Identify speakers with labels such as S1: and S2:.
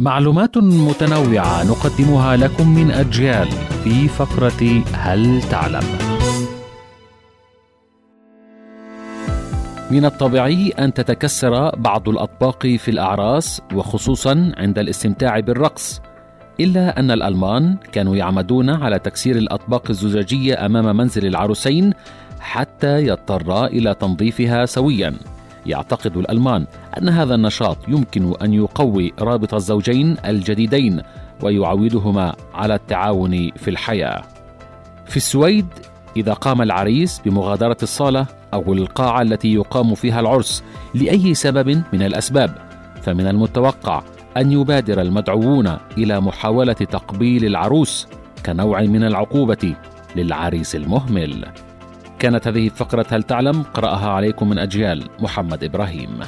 S1: معلومات متنوعة نقدمها لكم من أجيال في فقرة هل تعلم؟ من الطبيعي أن تتكسر بعض الأطباق في الأعراس وخصوصا عند الاستمتاع بالرقص إلا أن الألمان كانوا يعمدون على تكسير الأطباق الزجاجية أمام منزل العروسين حتى يضطرا إلى تنظيفها سويا يعتقد الألمان أن هذا النشاط يمكن أن يقوي رابط الزوجين الجديدين ويعودهما على التعاون في الحياة. في السويد إذا قام العريس بمغادرة الصالة أو القاعة التي يقام فيها العرس لأي سبب من الأسباب، فمن المتوقع أن يبادر المدعوون إلى محاولة تقبيل العروس كنوع من العقوبة للعريس المهمل. كانت هذه فقرة هل تعلم؟ قرأها عليكم من أجيال محمد إبراهيم.